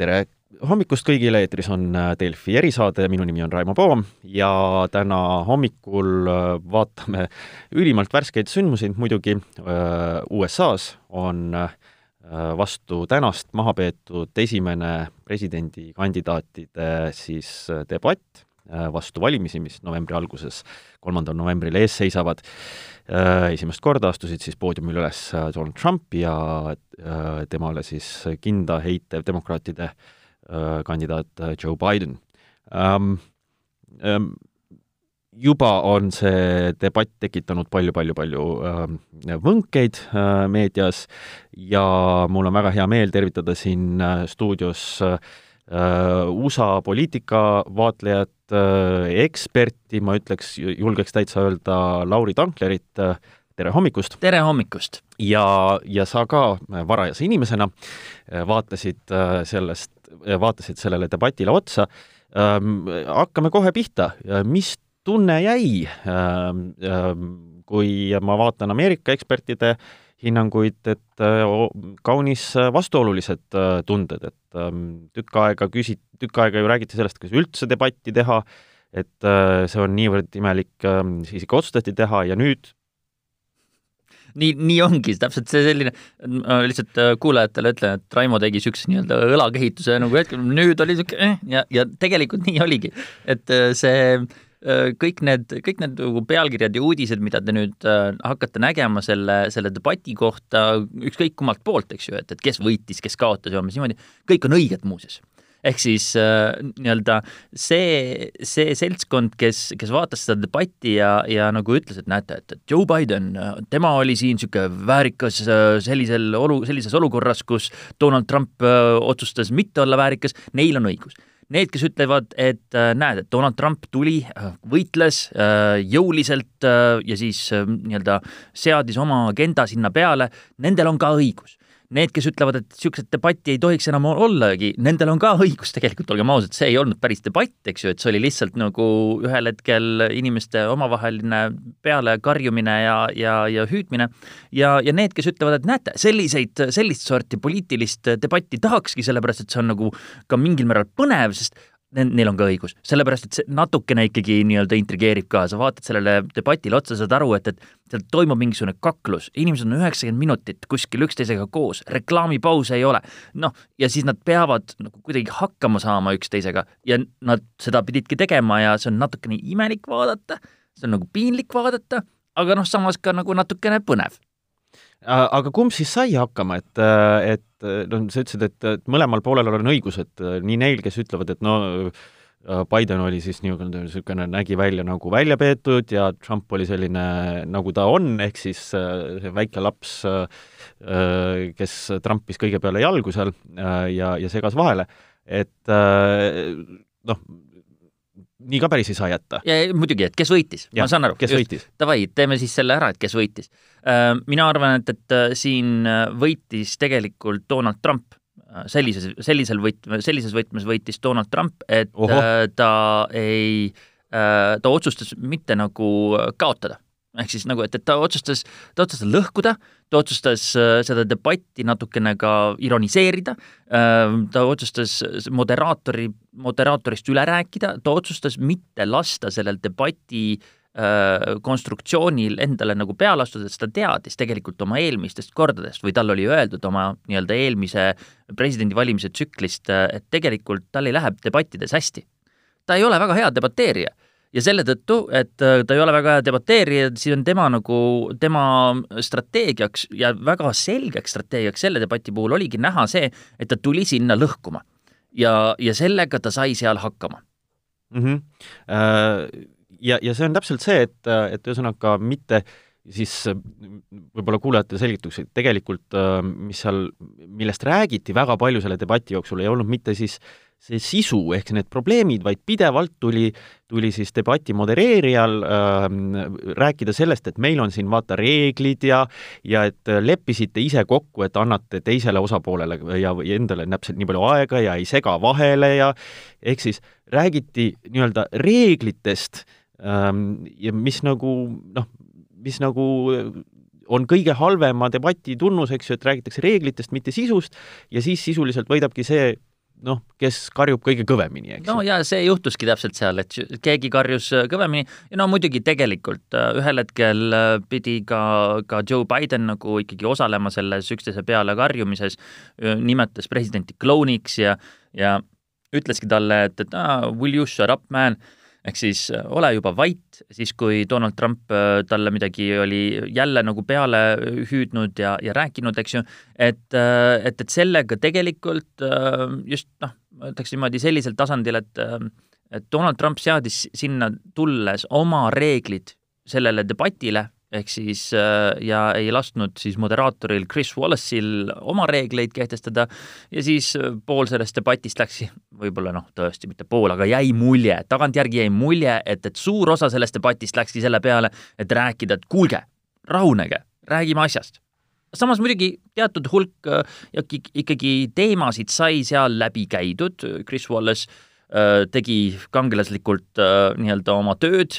tere! Hommikust kõigile, eetris on äh, Delfi erisaade, minu nimi on Raimo Poom ja täna hommikul äh, vaatame ülimalt värskeid sündmusi, muidugi. Äh, USA-s on vastu tänast maha peetud esimene presidendikandidaatide siis debatt vastu valimisi, mis novembri alguses, kolmandal novembril ees seisavad. Esimest korda astusid siis poodiumil üles Donald Trump ja temale siis kinda heitev demokraatide äh, Äh, kandidaat äh, Joe Biden ähm,. Ähm, juba on see debatt tekitanud palju-palju-palju äh, võnkeid äh, meedias ja mul on väga hea meel tervitada siin äh, stuudios äh, USA poliitikavaatlejat äh,, eksperti, ma ütleks, julgeks täitsa öelda Lauri Tanklerit äh,, tere hommikust! tere hommikust! ja, ja sa ka varajase inimesena vaatasid sellest vaatasid sellele debatile otsa. Ähm, hakkame kohe pihta, mis tunne jäi, ähm, ähm, kui ma vaatan Ameerika ekspertide hinnanguid, et äh, kaunis vastuolulised äh, tunded, et tükk aega küsi-, tükk aega ju räägiti sellest, kas üldse debatti teha, et äh, see on niivõrd imelik, siis ikka otsustati teha ja nüüd nii, nii ongi, täpselt see selline, ma lihtsalt äh, kuulajatele ütlen, et Raimo tegi niisuguse nii-öelda õlakehituse nagu hetkel, nüüd oli niisugune eh, ja, ja tegelikult nii oligi. et äh, see äh, kõik need, kõik need nagu pealkirjad ja uudised, mida te nüüd hakkate nägema selle, selle debati kohta, ükskõik kummalt poolt, eks ju, et, et kes võitis, kes kaotas ja umbes niimoodi, kõik on õiged muuseas. Ehk siis äh, nii-öelda see, see seltskond, kes, kes vaatas seda debatti ja, ja nagu ütles, et näete, et, et Joe Biden, tema oli siin niisugune väärikas äh, sellisel olu, sellises olukorras, kus Donald Trump äh, otsustas mitte olla väärikas, neil on õigus Need, kes ütlevad, et äh, näed, et Donald Trump tuli, äh, võitles äh, jõuliselt ja siis nii-öelda seadis oma agenda sinna peale, nendel on ka õigus need, kes ütlevad, et niisugust debatti ei tohiks enam ollagi, nendel on ka õigus tegelikult, olgem ausad, see ei olnud päris debatt, eks ju, et see oli lihtsalt nagu ühel hetkel inimeste omavaheline pealekarjumine ja, ja, ja hüüdmine. ja, ja need, kes ütlevad, et näete, selliseid, sellist sorti poliitilist debatti tahakski, sellepärast et see on nagu ka mingil määral põnev, sest neil on ka õigus, sellepärast et see natukene ikkagi nii-öelda intrigeerib ka, sa vaatad sellele debatile otsa, saad aru, et, et seal toimub mingisugune kaklus, inimesed on üheksakümmend minutit kuskil üksteisega koos, reklaamipause ei ole, noh, ja siis nad peavad nagu kuidagi hakkama saama üksteisega ja nad seda pididki tegema ja see on natukene imelik vaadata, see on nagu piinlik vaadata, aga noh, samas ka nagu natukene põnev aga kumb siis sai hakkama, et, et noh, sa ütlesid, et, et mõlemal poolel on õigus, et nii neil, kes ütlevad, et no Biden oli siis niisugune, niisugune, nägi välja nagu välja peetud ja Trump oli selline, nagu ta on, ehk siis see väike laps, kes trampis kõige peale jalgu seal ja, ja segas vahele, et noh, nii ka päris ei saa jätta. ja muidugi, et kes võitis, ma saan aru. kes võitis? Davai, teeme siis selle ära, et kes võitis. Äh, mina arvan, et, et äh, siin äh, võitis tegelikult Donald Trump sellises, sellisel võtme, sellises võtmes võitis Donald Trump, et Oho. ta ei, ta otsustas mitte nagu kaotada ehk siis nagu, et, et ta otsustas, ta otsustas lõhkuda, ta otsustas äh, seda debatti natukene ka ironiseerida, äh, ta otsustas moderaatori, moderaatorist üle rääkida, ta otsustas mitte lasta sellel debati äh, konstruktsioonil endale nagu peale astuda, sest ta teadis tegelikult oma eelmistest kordadest või tal oli öeldud oma nii-öelda eelmise presidendivalimise tsüklist, et tegelikult tal ei lähe debattides hästi. ta ei ole väga hea debateerija ja selle tõttu, et äh, ta ei ole väga hea debateerija, siis on tema nagu, tema strateegiaks ja väga selgeks strateegiaks selle debati puhul oligi näha see, et ta tuli sinna lõhkuma. ja, ja sellega ta sai seal hakkama mm. -hmm. Ja, ja see on täpselt see, et, et ühesõnaga mitte siis võib-olla kuulajate selgituseks, et tegelikult mis seal, millest räägiti väga palju selle debati jooksul, ei olnud mitte siis see sisu ehk need probleemid, vaid pidevalt tuli, tuli siis debati modereerijal äh, rääkida sellest, et meil on siin vaata reeglid ja ja et leppisite ise kokku, et annate teisele osapoolele ja, ja endale täpselt nii palju aega ja ei sega vahele ja ehk siis räägiti nii-öelda reeglitest ähm, ja mis nagu noh, mis nagu on kõige halvema debati tunnus, eks ju, et räägitakse reeglitest, mitte sisust, ja siis sisuliselt võidabki see, noh, kes karjub kõige kõvemini, eks no ja see juhtuski täpselt seal, et keegi karjus äh, kõvemini. Ja no muidugi tegelikult äh, ühel hetkel äh, pidi ka, ka Joe Biden nagu ikkagi osalema selles üksteise peale karjumises, nimetas presidenti klouniks ja, ja ütleski talle, et, et ah, will you shut up, man ehk siis ole juba vait, siis kui Donald Trump talle midagi oli jälle nagu peale hüüdnud ja, ja rääkinud, eks ju, et, et, et sellega tegelikult just noh, ma ütleks niimoodi sellisel tasandil, et et Donald Trump seadis sinna tulles oma reeglid sellele debatile ehk siis äh, ja ei lasknud siis moderaatoril Chris Wallace'il oma reegleid kehtestada ja siis äh, pool sellest debatist läks, võib-olla noh, tõesti mitte pool, aga jäi mulje, tagantjärgi jäi mulje, et, et suur osa sellest debatist läkski selle peale, et rääkida, et kuulge, rahunege, räägime asjast. samas muidugi teatud hulk äh, ikkagi teemasid sai seal läbi käidud, Chris Wallace tegi kangelaslikult nii-öelda oma tööd,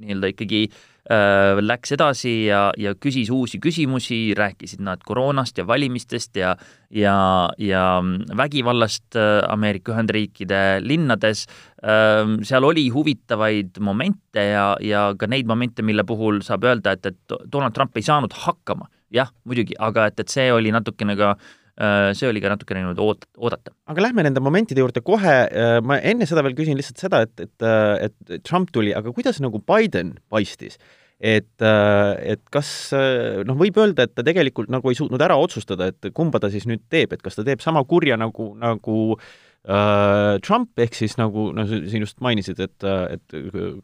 nii-öelda ikkagi äh, läks edasi ja, ja küsis uusi küsimusi, rääkisid nad koroonast ja valimistest ja ja, ja vägivallast äh, Ameerika Ühendriikide linnades. Ähm, seal oli huvitavaid momente ja, ja ka neid momente, mille puhul saab öelda, et, et Donald Trump ei saanud hakkama. jah, muidugi, aga et, et see oli natukene ka äh, see oli ka natukene niimoodi oot-, oodata. aga lähme nende momentide juurde kohe, ma enne seda veel küsin lihtsalt seda, et, et, et Trump tuli, aga kuidas nagu Biden paistis? et, äh, et kas äh, noh, võib öelda, et ta tegelikult nagu ei suutnud ära otsustada, et kumba ta siis nüüd teeb, et kas ta teeb sama kurja nagu, nagu äh, Trump, ehk siis nagu no siin just mainisid, et, et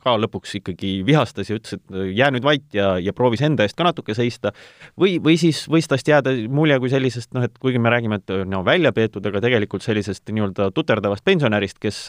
ka lõpuks ikkagi vihastas ja ütles, et jää nüüd vait ja, ja proovis enda eest ka natuke seista, või, või siis võis tast jääda mulje kui sellisest noh, et kuigi me räägime, et no välja peetud, aga tegelikult sellisest nii-öelda tuterdavast pensionärist, kes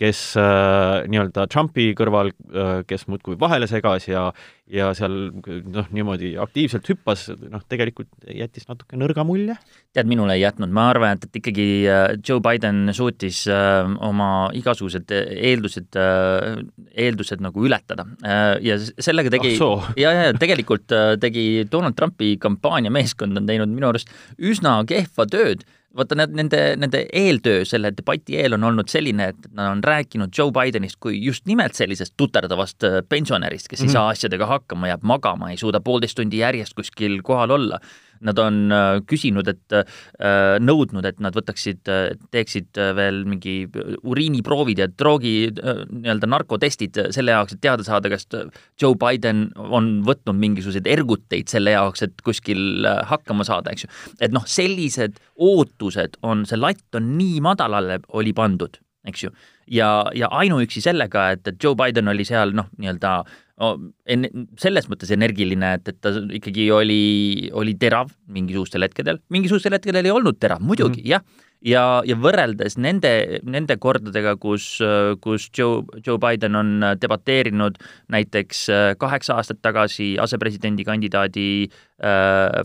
kes äh, nii-öelda Trumpi kõrval äh,, kes muudkui vahele segas ja ja seal noh, niimoodi aktiivselt hüppas, noh, tegelikult jättis natuke nõrga mulje. tead, minule ei jätnud, ma arvan, et, et ikkagi äh, Joe Biden suutis äh, oma igasugused eeldused äh,, eeldused nagu ületada. Äh, ja sellega tegi oh, ja, ja tegelikult äh, tegi Donald Trumpi kampaaniameeskond on teinud minu arust üsna kehva tööd vaata, need, nende, nende eeltöö selle debati eel on olnud selline, et nad on rääkinud Joe Bidenist kui just nimelt sellisest tuterdavast äh, pensionärist, kes mm -hmm. ei mhm. saa asjadega hakkama, jääb magama, ei suuda poolteist tundi järjest kuskil kohal olla Nad on äh, küsinud, et äh, nõudnud, et nad võtaksid, äh, teeksid veel mingi uriiniproovid ja droogi nii-öelda narkotestid selle jaoks, et teada saada, kas Joe Biden on võtnud mingisuguseid erguteid selle jaoks, et kuskil hakkama saada, eks ju. et noh, sellised ootused on, see latt on nii madalale oli pandud, eks ju. Ja, ja ainuüksi sellega, et, et Joe Biden oli seal noh, nii-öelda en-, selles mõttes energiline, et, et ta ikkagi oli, oli terav mingisugustel hetkedel, mingisugustel hetkedel ei olnud terav, muidugi mm, -hmm. jah, ja, ja võrreldes nende, nende kordadega, kus, kus Joe, Joe Biden on debateerinud näiteks kaheksa aastat tagasi asepresidendi kandidaadi äh,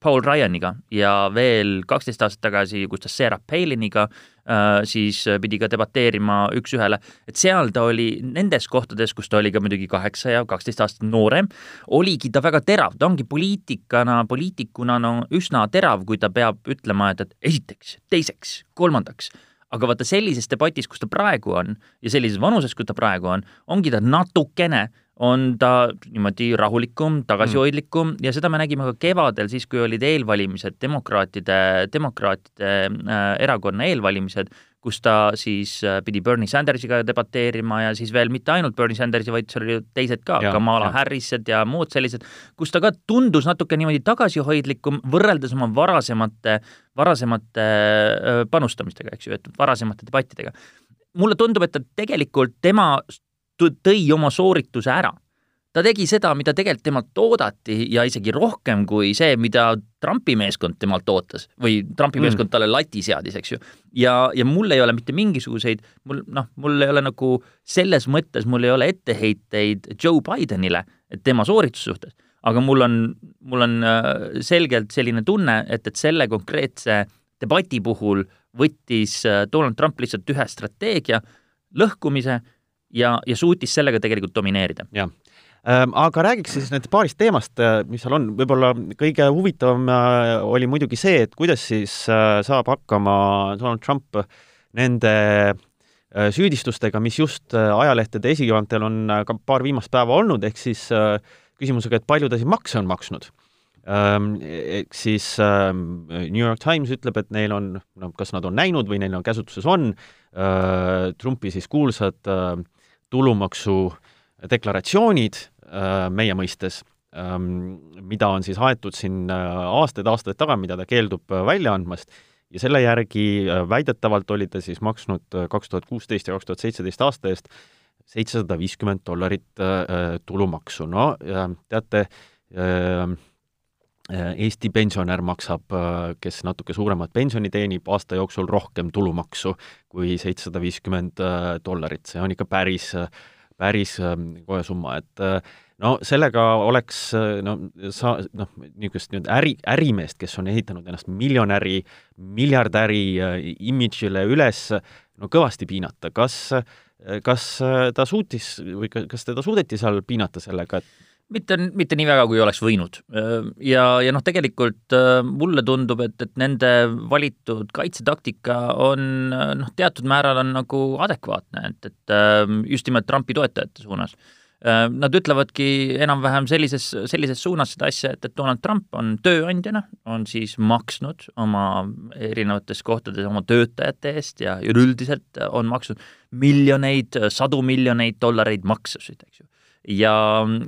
Paul Ryaniga. Ja veel kaksteist aastat tagasi, kus ta Sarah Paliniga äh, siis pidi ka debateerima üks-ühele, et seal ta oli nendes kohtades, kus ta oli ka muidugi kaheksa ja kaksteist aastat noorem, oligi ta väga terav, ta ongi poliitikana, poliitikuna no üsna terav, kui ta peab ütlema, et, et esiteks, teiseks, kolmandaks. Aga vaata sellises debatis, kus ta praegu on ja sellises vanuses, kus ta praegu on, ongi ta natukene on ta niimoodi rahulikum, tagasihoidlikum mm. ja seda me nägime ka kevadel, siis kui olid eelvalimised, demokraatide, demokraatide äh, erakonna eelvalimised, kus ta siis äh, pidi Bernie Sandersiga debateerima ja siis veel mitte ainult Bernie Sandersi, vaid seal olid teised ka, Kamala Harrised ja muud sellised, kus ta ka tundus natuke niimoodi tagasihoidlikum võrreldes oma varasemate, varasemate äh, panustamistega, eks ju, et varasemate debattidega mulle tundub, et tegelikult tema tõi oma soorituse ära. ta tegi seda, mida tegelikult temalt oodati ja isegi rohkem kui see, mida Trumpi meeskond temalt ootas või Trumpi mm. meeskond talle lati seadis, eks ju. ja, ja mul ei ole mitte mingisuguseid, mul noh, mul ei ole nagu selles mõttes, mul ei ole etteheiteid Joe Bidenile, et tema soorituse suhtes, aga mul on, mul on äh, selgelt selline tunne, et, et selle konkreetse debati puhul võttis äh, Donald Trump lihtsalt ühe strateegia, lõhkumise ja, ja suutis sellega tegelikult domineerida. jah Ähm, aga räägiks siis nüüd paarist teemast, äh, mis seal on, võib-olla kõige huvitavam äh, oli muidugi see, et kuidas siis äh, saab hakkama Donald Trump nende süüdistustega, mis just ajalehtede esikaantel on ka paar viimast päeva olnud, ehk siis küsimusega, et palju ta siis makse on maksnud. Ähm, ehk siis ähm, New York Times ütleb, et neil on, no kas nad on näinud või neil on käsutuses on Trumpi siis kuulsad tulumaksu deklaratsioonid äh, meie mõistes, ähm, mida on siis aetud siin aastaid-aastaid äh, taga, mida ta keeldub äh, välja andmast, ja selle järgi väidetavalt oli ta siis maksnud kaks tuhat kuusteist ja kaks tuhat seitseteist aasta eest seitsesada viiskümmend dollarit tulumaksu, no teate, Eesti pensionär maksab, kes natuke suuremat pensioni teenib, aasta jooksul rohkem tulumaksu kui seitsesada viiskümmend dollarit, see on ikka päris äh, päris kohe summa, et äh, no sellega oleks äh, no sa noh, niisugust nüüd äri, ärimeest, kes on ehitanud ennast miljonäri, miljardäri äh, imidžile üles, no kõvasti piinata, kas kas ta suutis või kas teda suudeti seal piinata sellega, et mitte, mitte nii väga, kui oleks võinud. ja, ja noh, tegelikult mulle tundub, et, et nende valitud kaitsetaktika on noh, teatud määral on nagu adekvaatne, et, et just nimelt Trumpi toetajate suunas. Nad ütlevadki enam-vähem sellises, sellises suunas seda asja, et, et Donald Trump on tööandjana, on siis maksnud oma erinevates kohtades oma töötajate eest ja üleüldiselt on maksnud miljoneid, sadu miljoneid dollareid maksusid, eks ju ja,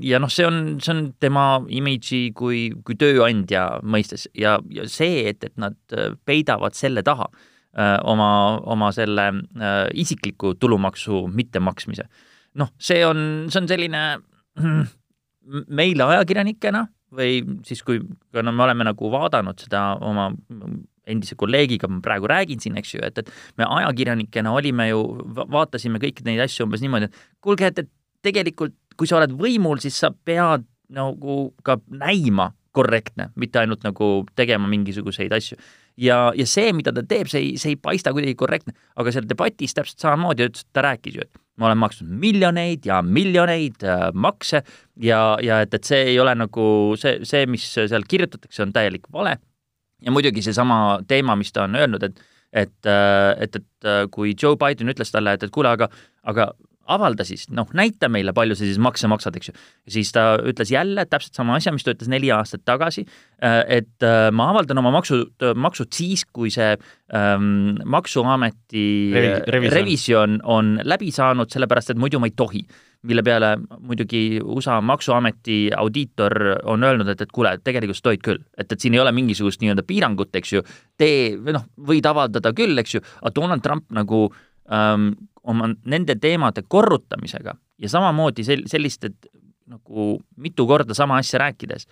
ja noh, see on, see on tema imidži kui, kui tööandja mõistes ja, ja see, et, et nad äh, peidavad selle taha öö, äh, oma, oma selle öö, äh, isikliku tulumaksu mittemaksmise. noh, see on, see on selline meile ajakirjanikena või siis, kui no me oleme nagu vaadanud seda oma endise kolleegiga ma praegu räägin siin, eks ju, et, et me ajakirjanikena olime ju, vaatasime kõiki neid asju umbes niimoodi, et kuulge, et, et tegelikult kui sa oled võimul, siis sa pead nagu ka näima korrektne, mitte ainult nagu tegema mingisuguseid asju. ja, ja see, mida ta teeb, see ei, see ei paista kuidagi korrektne, aga seal debatis täpselt samamoodi ütles, ta rääkis ju, et ma olen maksnud miljoneid ja miljoneid äh, makse ja, ja et, et see ei ole nagu see, see, mis seal kirjutatakse, on täielik vale. ja muidugi seesama teema, mis ta on öelnud, et et, äh, et, et äh, kui Joe Biden ütles talle, et, et kuule, aga, aga avalda siis, noh, näita meile, palju sa siis makse maksad, eks ju. siis ta ütles jälle täpselt sama asja, mis ta ütles neli aastat tagasi, äh, et äh, ma avaldan oma maksud, maksud siis, kui see ähm, Maksuameti revisjon. revisjon on läbi saanud, sellepärast et muidu ma ei tohi. mille peale muidugi USA Maksuameti audiitor on öelnud, et, et kuule, tegelikult sa tohid küll, et, et siin ei ole mingisugust nii-öelda piirangut, eks ju, tee, või noh, võid avaldada küll, eks ju, aga Donald Trump nagu ähm, oma nende teemade korrutamisega ja samamoodi sel-, selliste nagu mitu korda sama asja rääkides,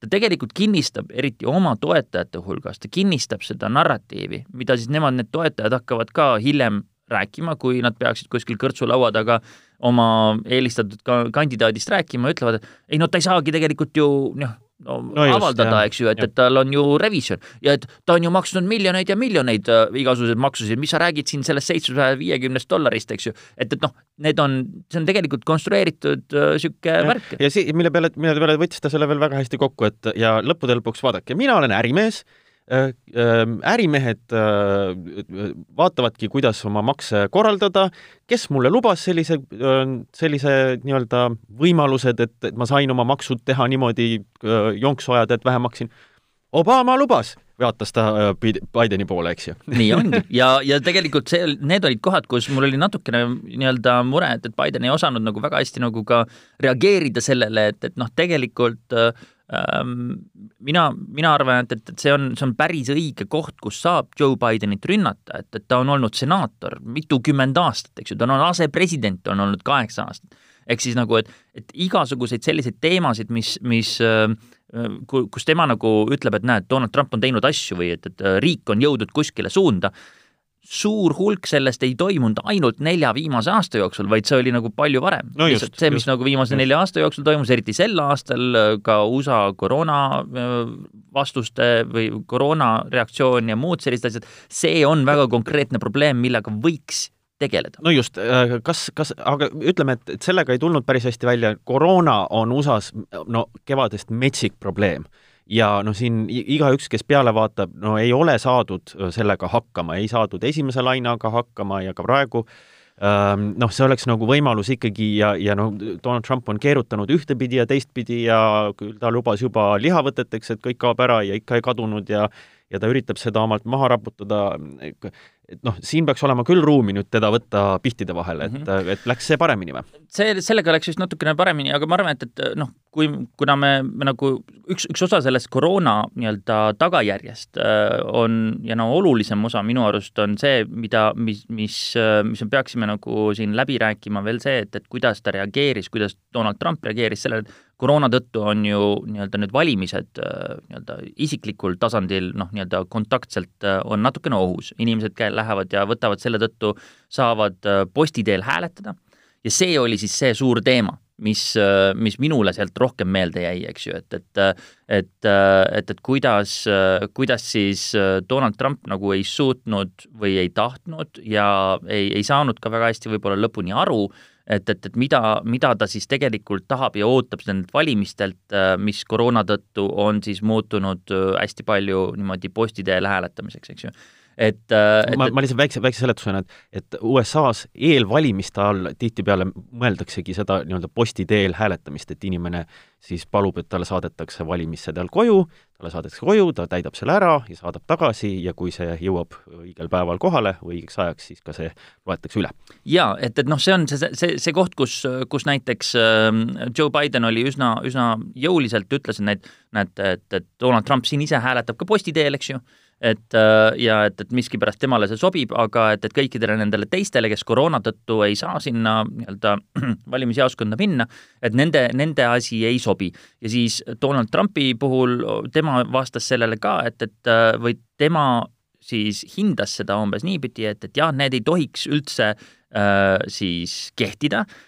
ta tegelikult kinnistab, eriti oma toetajate hulgas, ta kinnistab seda narratiivi, mida siis nemad, need toetajad hakkavad ka hiljem rääkima, kui nad peaksid kuskil kõrtsulaua taga oma eelistatud kandidaadist rääkima, ütlevad, et ei no ta ei saagi tegelikult ju noh, no, no just, avaldada, eks ju, et, et tal on ju revisjon. Ja et ta on ju maksnud miljoneid ja miljoneid äh, igasuguseid maksusid, mis sa räägid siin sellest seitsmesaja viiekümnest dollarist, eks ju, et, et noh, need on, see on tegelikult konstrueeritud niisugune äh, värk. ja see, mille peale, mille peale võttis ta selle veel väga hästi kokku, et ja lõppude lõpuks vaadake, mina olen ärimees ärimehed äh, vaatavadki, kuidas oma makse korraldada, kes mulle lubas sellise, äh, sellise nii-öelda võimalused, et, et ma sain oma maksud teha niimoodi jonksu ajada, et vähem maksin. Obama lubas, vaatas ta Bideni poole, eks ju. nii ongi ja, ja tegelikult see, need olid kohad, kus mul oli natukene nii-öelda mure, et, et Biden ei osanud nagu väga hästi nagu ka reageerida sellele, et, et noh, tegelikult äh, mina, mina arvan, et, et, et see on, see on päris õige koht, kus saab Joe Bidenit rünnata, et, et ta on olnud senaator mitukümmend aastat, eks ju, ta on asepresident, on olnud kaheksa aastat. ehk siis nagu, et, et igasuguseid selliseid teemasid, mis, mis kus tema nagu ütleb, et näed, Donald Trump on teinud asju või et, et riik on jõudnud kuskile suunda suur hulk sellest ei toimunud ainult nelja viimase aasta jooksul, vaid see oli nagu palju varem no. lihtsalt see, mis just, nagu viimase just. nelja aasta jooksul toimus, eriti sel aastal, ka USA koroona äh, vastuste või koroona reaktsioon ja muud sellised asjad, see on väga konkreetne probleem, millega võiks tegeleda. no just, kas, kas, aga ütleme, et, et sellega ei tulnud päris hästi välja, koroona on USA-s no kevadest metsik probleem ja noh, siin igaüks, kes peale vaatab, no ei ole saadud sellega hakkama, ei saadud esimese lainaga hakkama ja ka praegu noh, see oleks nagu võimalus ikkagi ja, ja noh, Donald Trump on keerutanud ühtepidi ja teistpidi ja küll ta lubas juba lihavõteteks, et kõik kaob ära ja ikka ei kadunud ja ja ta üritab seda omalt maha raputada, et noh, siin peaks olema küll ruumi nüüd teda võtta pihtide vahele, et mm, -hmm. et läks see paremini või? see, sellega läks vist natukene paremini, aga ma arvan, et, et noh, kui, kuna me, me nagu üks, üks osa sellest koroona nii-öelda tagajärjest äh, on ja no olulisem osa minu arust on see, mida, mis, mis, äh, mis me peaksime nagu siin läbi rääkima veel see, et, et kuidas ta reageeris, kuidas Donald Trump reageeris sellele, et koroona tõttu on ju nii-öelda need valimised äh, nii-öelda isiklikul tasandil noh, nii-öelda kontaktselt on natukene ohus, inimesed lähevad ja võtavad selle tõttu, saavad posti teel hääletada. Ja see oli siis see suur teema mis, mis minule sealt rohkem meelde jäi, eks ju, et, et et, et, et kuidas, kuidas siis Donald Trump nagu ei suutnud või ei tahtnud ja ei, ei saanud ka väga hästi võib-olla lõpuni aru, et, et, et mida, mida ta siis tegelikult tahab ja ootab nendelt valimistelt, mis koroona tõttu on siis muutunud hästi palju niimoodi posti teel hääletamiseks, eks ju. Et, äh, et ma, ma lihtsalt väikse, väikse seletusena, et et USA-s eelvalimiste all tihtipeale mõeldaksegi seda nii-öelda posti teel hääletamist, et inimene siis palub, et talle saadetakse valimissedel koju, talle saadetakse koju, ta täidab selle ära ja saadab tagasi ja kui see jõuab õigel päeval kohale või õigeks ajaks, siis ka see loetakse üle. jaa, et, et noh, see on see, see, see koht, kus, kus näiteks äh, Joe Biden oli üsna, üsna jõuliselt ütles, et näed, näed, et, et Donald Trump siin ise hääletab ka posti teel, eks ju et äh, ja et, et miskipärast temale see sobib, aga et, et kõikidele nendele teistele, kes koroona tõttu ei saa sinna nii-öelda valimisjaoskonda minna, et nende, nende asi ei sobi. ja siis Donald Trumpi puhul tema vastas sellele ka, et, et äh, või tema siis hindas seda umbes niipidi, et, et jah, need ei tohiks üldse äh, siis kehtida äh,,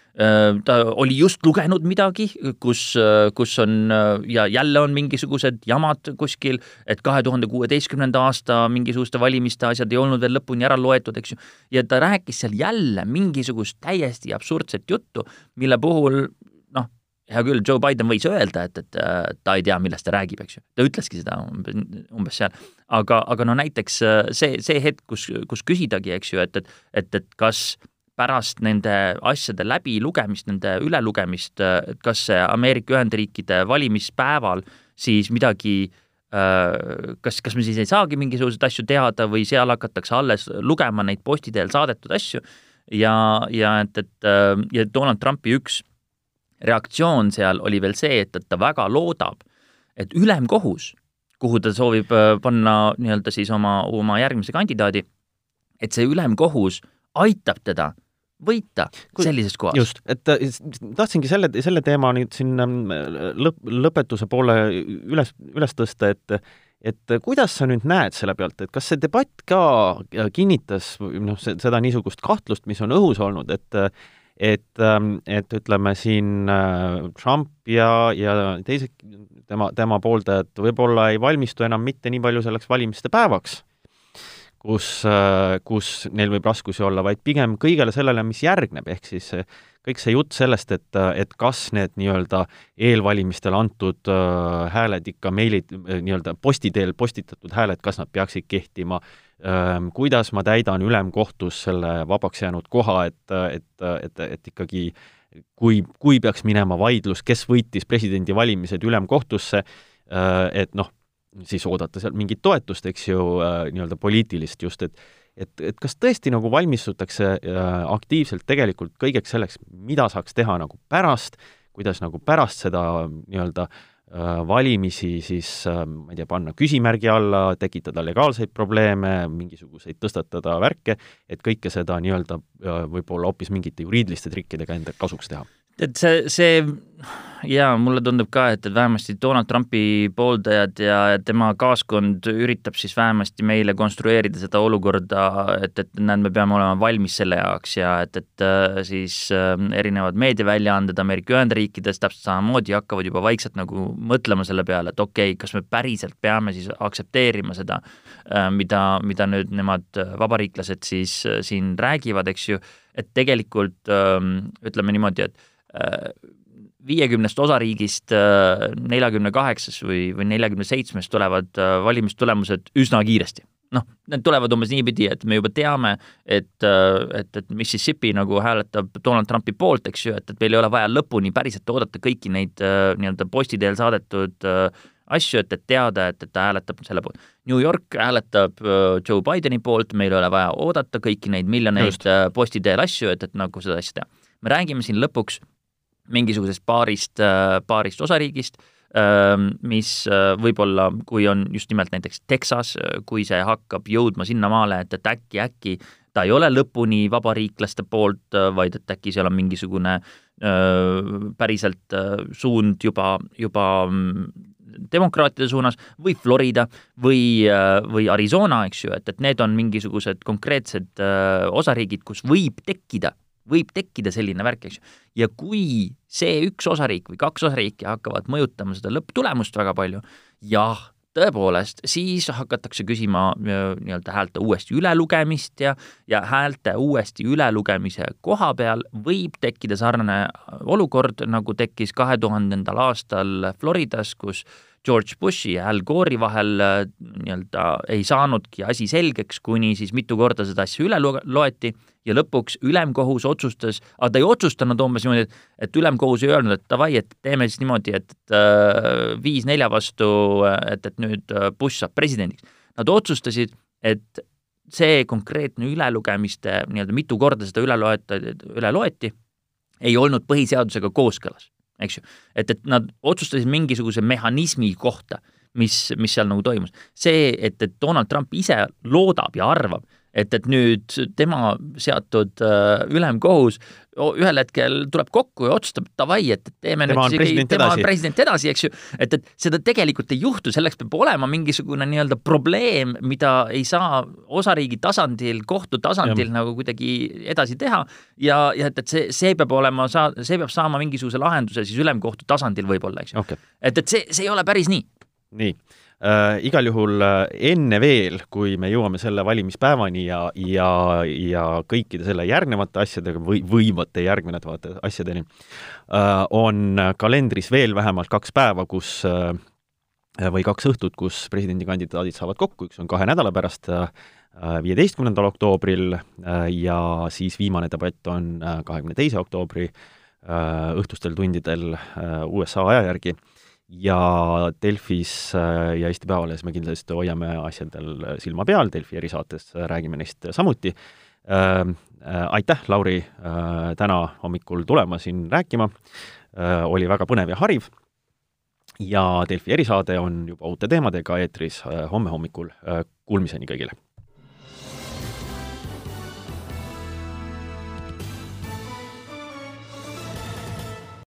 ta oli just lugenud midagi, kus, äh, kus on äh, ja jälle on mingisugused jamad kuskil, et kahe tuhande kuueteistkümnenda aasta mingisuguste valimiste asjad ei olnud veel lõpuni ära loetud, eks ju. ja ta rääkis seal jälle mingisugust täiesti absurdset juttu, mille puhul noh, hea küll, Joe Biden võis öelda, et, et ta ei tea, millest ta räägib, eks ju. ta ütleski seda umbes, umbes seal. aga, aga no näiteks see, see hetk, kus, kus küsidagi, eks ju, et, et, et, et kas pärast nende asjade läbilugemist, nende ülelugemist, kas see Ameerika Ühendriikide valimispäeval siis midagi äh, kas, kas me siis ei saagi mingisuguseid asju teada või seal hakatakse alles lugema neid posti teel saadetud asju. Ja, ja et, et äh, ja Donald Trumpi üks reaktsioon seal oli veel see, et, et ta väga loodab, et ülemkohus, kuhu ta soovib äh, panna nii-öelda siis oma, oma järgmise kandidaadi, et see ülemkohus aitab teda võita sellises kohas. just, et äh, tahtsingi selle, selle teema nüüd siin ähm, lõp-, lõpetuse poole üles, üles tõsta, et et kuidas sa nüüd näed selle pealt, et kas see debatt ka kinnitas noh, seda niisugust kahtlust, mis on õhus olnud, et et, ähm, et ütleme siin äh, Trump ja, ja teised tema, tema pooldajad võib-olla ei valmistu enam mitte nii palju selleks valimiste päevaks kus, äh, kus neil võib raskusi olla, vaid pigem kõigele sellele, mis järgneb, ehk siis kõik see jutt sellest, et, et kas need nii-öelda eelvalimistel antud äh, hääled ikka meilid, nii-öelda posti teel postitatud hääled, kas nad peaksid kehtima, ähm, kuidas ma täidan ülemkohtus selle vabaks jäänud koha, et, et, et, et ikkagi kui, kui peaks minema vaidlus, kes võitis presidendivalimised ülemkohtusse, äh, et noh, siis oodata sealt mingit toetust, eks ju äh,, nii-öelda poliitilist just, et et, et kas tõesti nagu valmistutakse äh, aktiivselt tegelikult kõigeks selleks, mida saaks teha nagu pärast, kuidas nagu pärast seda nii-öelda äh, valimisi siis äh, ma ei tea, panna küsimärgi alla, tekitada legaalseid probleeme, mingisuguseid tõstatada värke, et kõike seda nii-öelda äh, võib-olla hoopis mingite juriidiliste trikkidega enda kasuks teha? et see, see jaa, mulle tundub ka, et, et vähemasti Donald Trumpi pooldajad ja tema kaaskond üritab siis vähemasti meile konstrueerida seda olukorda, et, et näed, me peame olema valmis selle jaoks ja et, et äh, siis äh, erinevad meediaväljaanded Ameerika Ühendriikides täpselt samamoodi hakkavad juba vaikselt nagu mõtlema selle peale, et okei okay,, kas me päriselt peame siis aktsepteerima seda, mida, mida nüüd nemad vabariiklased siis siin räägivad, eks ju, et tegelikult ütleme niimoodi, et viiekümnest osariigist äh, neljakümne kaheksas või, või neljakümne seitsmes tulevad äh, valimistulemused üsna kiiresti. noh, need tulevad umbes niipidi, et me juba teame, et, äh, et, et Mississippi nagu hääletab Donald Trumpi poolt, eks ju, et, et meil ei ole vaja lõpuni päriselt oodata kõiki neid nii-öelda posti teel saadetud asju, et, et teada, et, et ta hääletab selle poolt. New York hääletab Joe Bideni poolt, meil ei ole vaja oodata kõiki neid miljoneid posti teel asju, et, et nagu seda asja teha. me räägime siin lõpuks mingisugusest paarist, äh, paarist osariigist, ähm, mis äh, võib-olla, kui on just nimelt näiteks Texas, äh, kui see hakkab jõudma sinnamaale, et, et äkki, äkki ta ei ole lõpuni vabariiklaste poolt, vaid et äkki seal on mingisugune päriselt suund juba, juba mm, demokraatide suunas või Florida või, või Arizona, eks ju, et, et need on mingisugused konkreetsed osariigid, kus võib tekkida võib tekkida selline värk, eks ju. ja kui see üks osariik või kaks osariiki hakkavad mõjutama seda lõpptulemust väga palju, jah, tõepoolest, siis hakatakse küsima nii-öelda häälte uuesti ülelugemist ja, ja häälte uuesti ülelugemise koha peal võib tekkida sarnane olukord, nagu tekkis kahe tuhandendal aastal Floridas, kus George Bushi ja Al Gore'i vahel nii-öelda ei saanudki asi selgeks, kuni siis mitu korda seda asja üle loeti ja lõpuks ülemkohus otsustas, aga ta ei otsustanud umbes niimoodi, et, et ülemkohus ei öelnud, et davai, et teeme siis niimoodi, et, äh, viis nelja vastu, et, et nüüd äh, Bush saab presidendiks. Nad otsustasid, et see konkreetne ülelugemiste, nii-öelda mitu korda seda üle loeta, üle loeti, ei olnud põhiseadusega kooskõlas, eks ju. et, et nad otsustasid mingisuguse mehhanismi kohta, mis, mis seal nagu toimus. see, et, et Donald Trump ise loodab ja arvab, et, et nüüd tema seatud äh, ülemkohus ühel hetkel tuleb kokku ja otsustab, davai, et teeme tema nüüd isegi, tema edasi. on president edasi, eks ju, et, et seda tegelikult ei juhtu, selleks peab olema mingisugune nii-öelda probleem, mida ei saa osariigi tasandil, kohtu tasandil ja. nagu kuidagi edasi teha ja, ja et, et see, see peab olema, saa-, see peab saama mingisuguse lahenduse siis ülemkohtu tasandil võib-olla, eks ju okay.. et, et see, see ei ole päris nii. nii äh, igal juhul äh, enne veel, kui me jõuame selle valimispäevani ja, ja, ja kõikide selle järgnevate asjadega või võimate järgnevate asjadeni äh,, on kalendris veel vähemalt kaks päeva, kus äh, või kaks õhtut, kus presidendikandidaadid saavad kokku, üks on kahe nädala pärast äh, viieteistkümnendal oktoobril äh, ja siis viimane debatt on kahekümne teise oktoobri õhtustel tundidel USA aja järgi ja Delfis äh, ja Eesti Päevalehes me kindlasti hoiame asjadel silma peal, Delfi erisaates räägime neist samuti. Äh, äh, aitäh, Lauri, täna hommikul tulema siin rääkima, oli väga põnev ja hariv ja Delfi erisaade on juba uute teemadega eetris homme hommikul, kuulmiseni kõigile!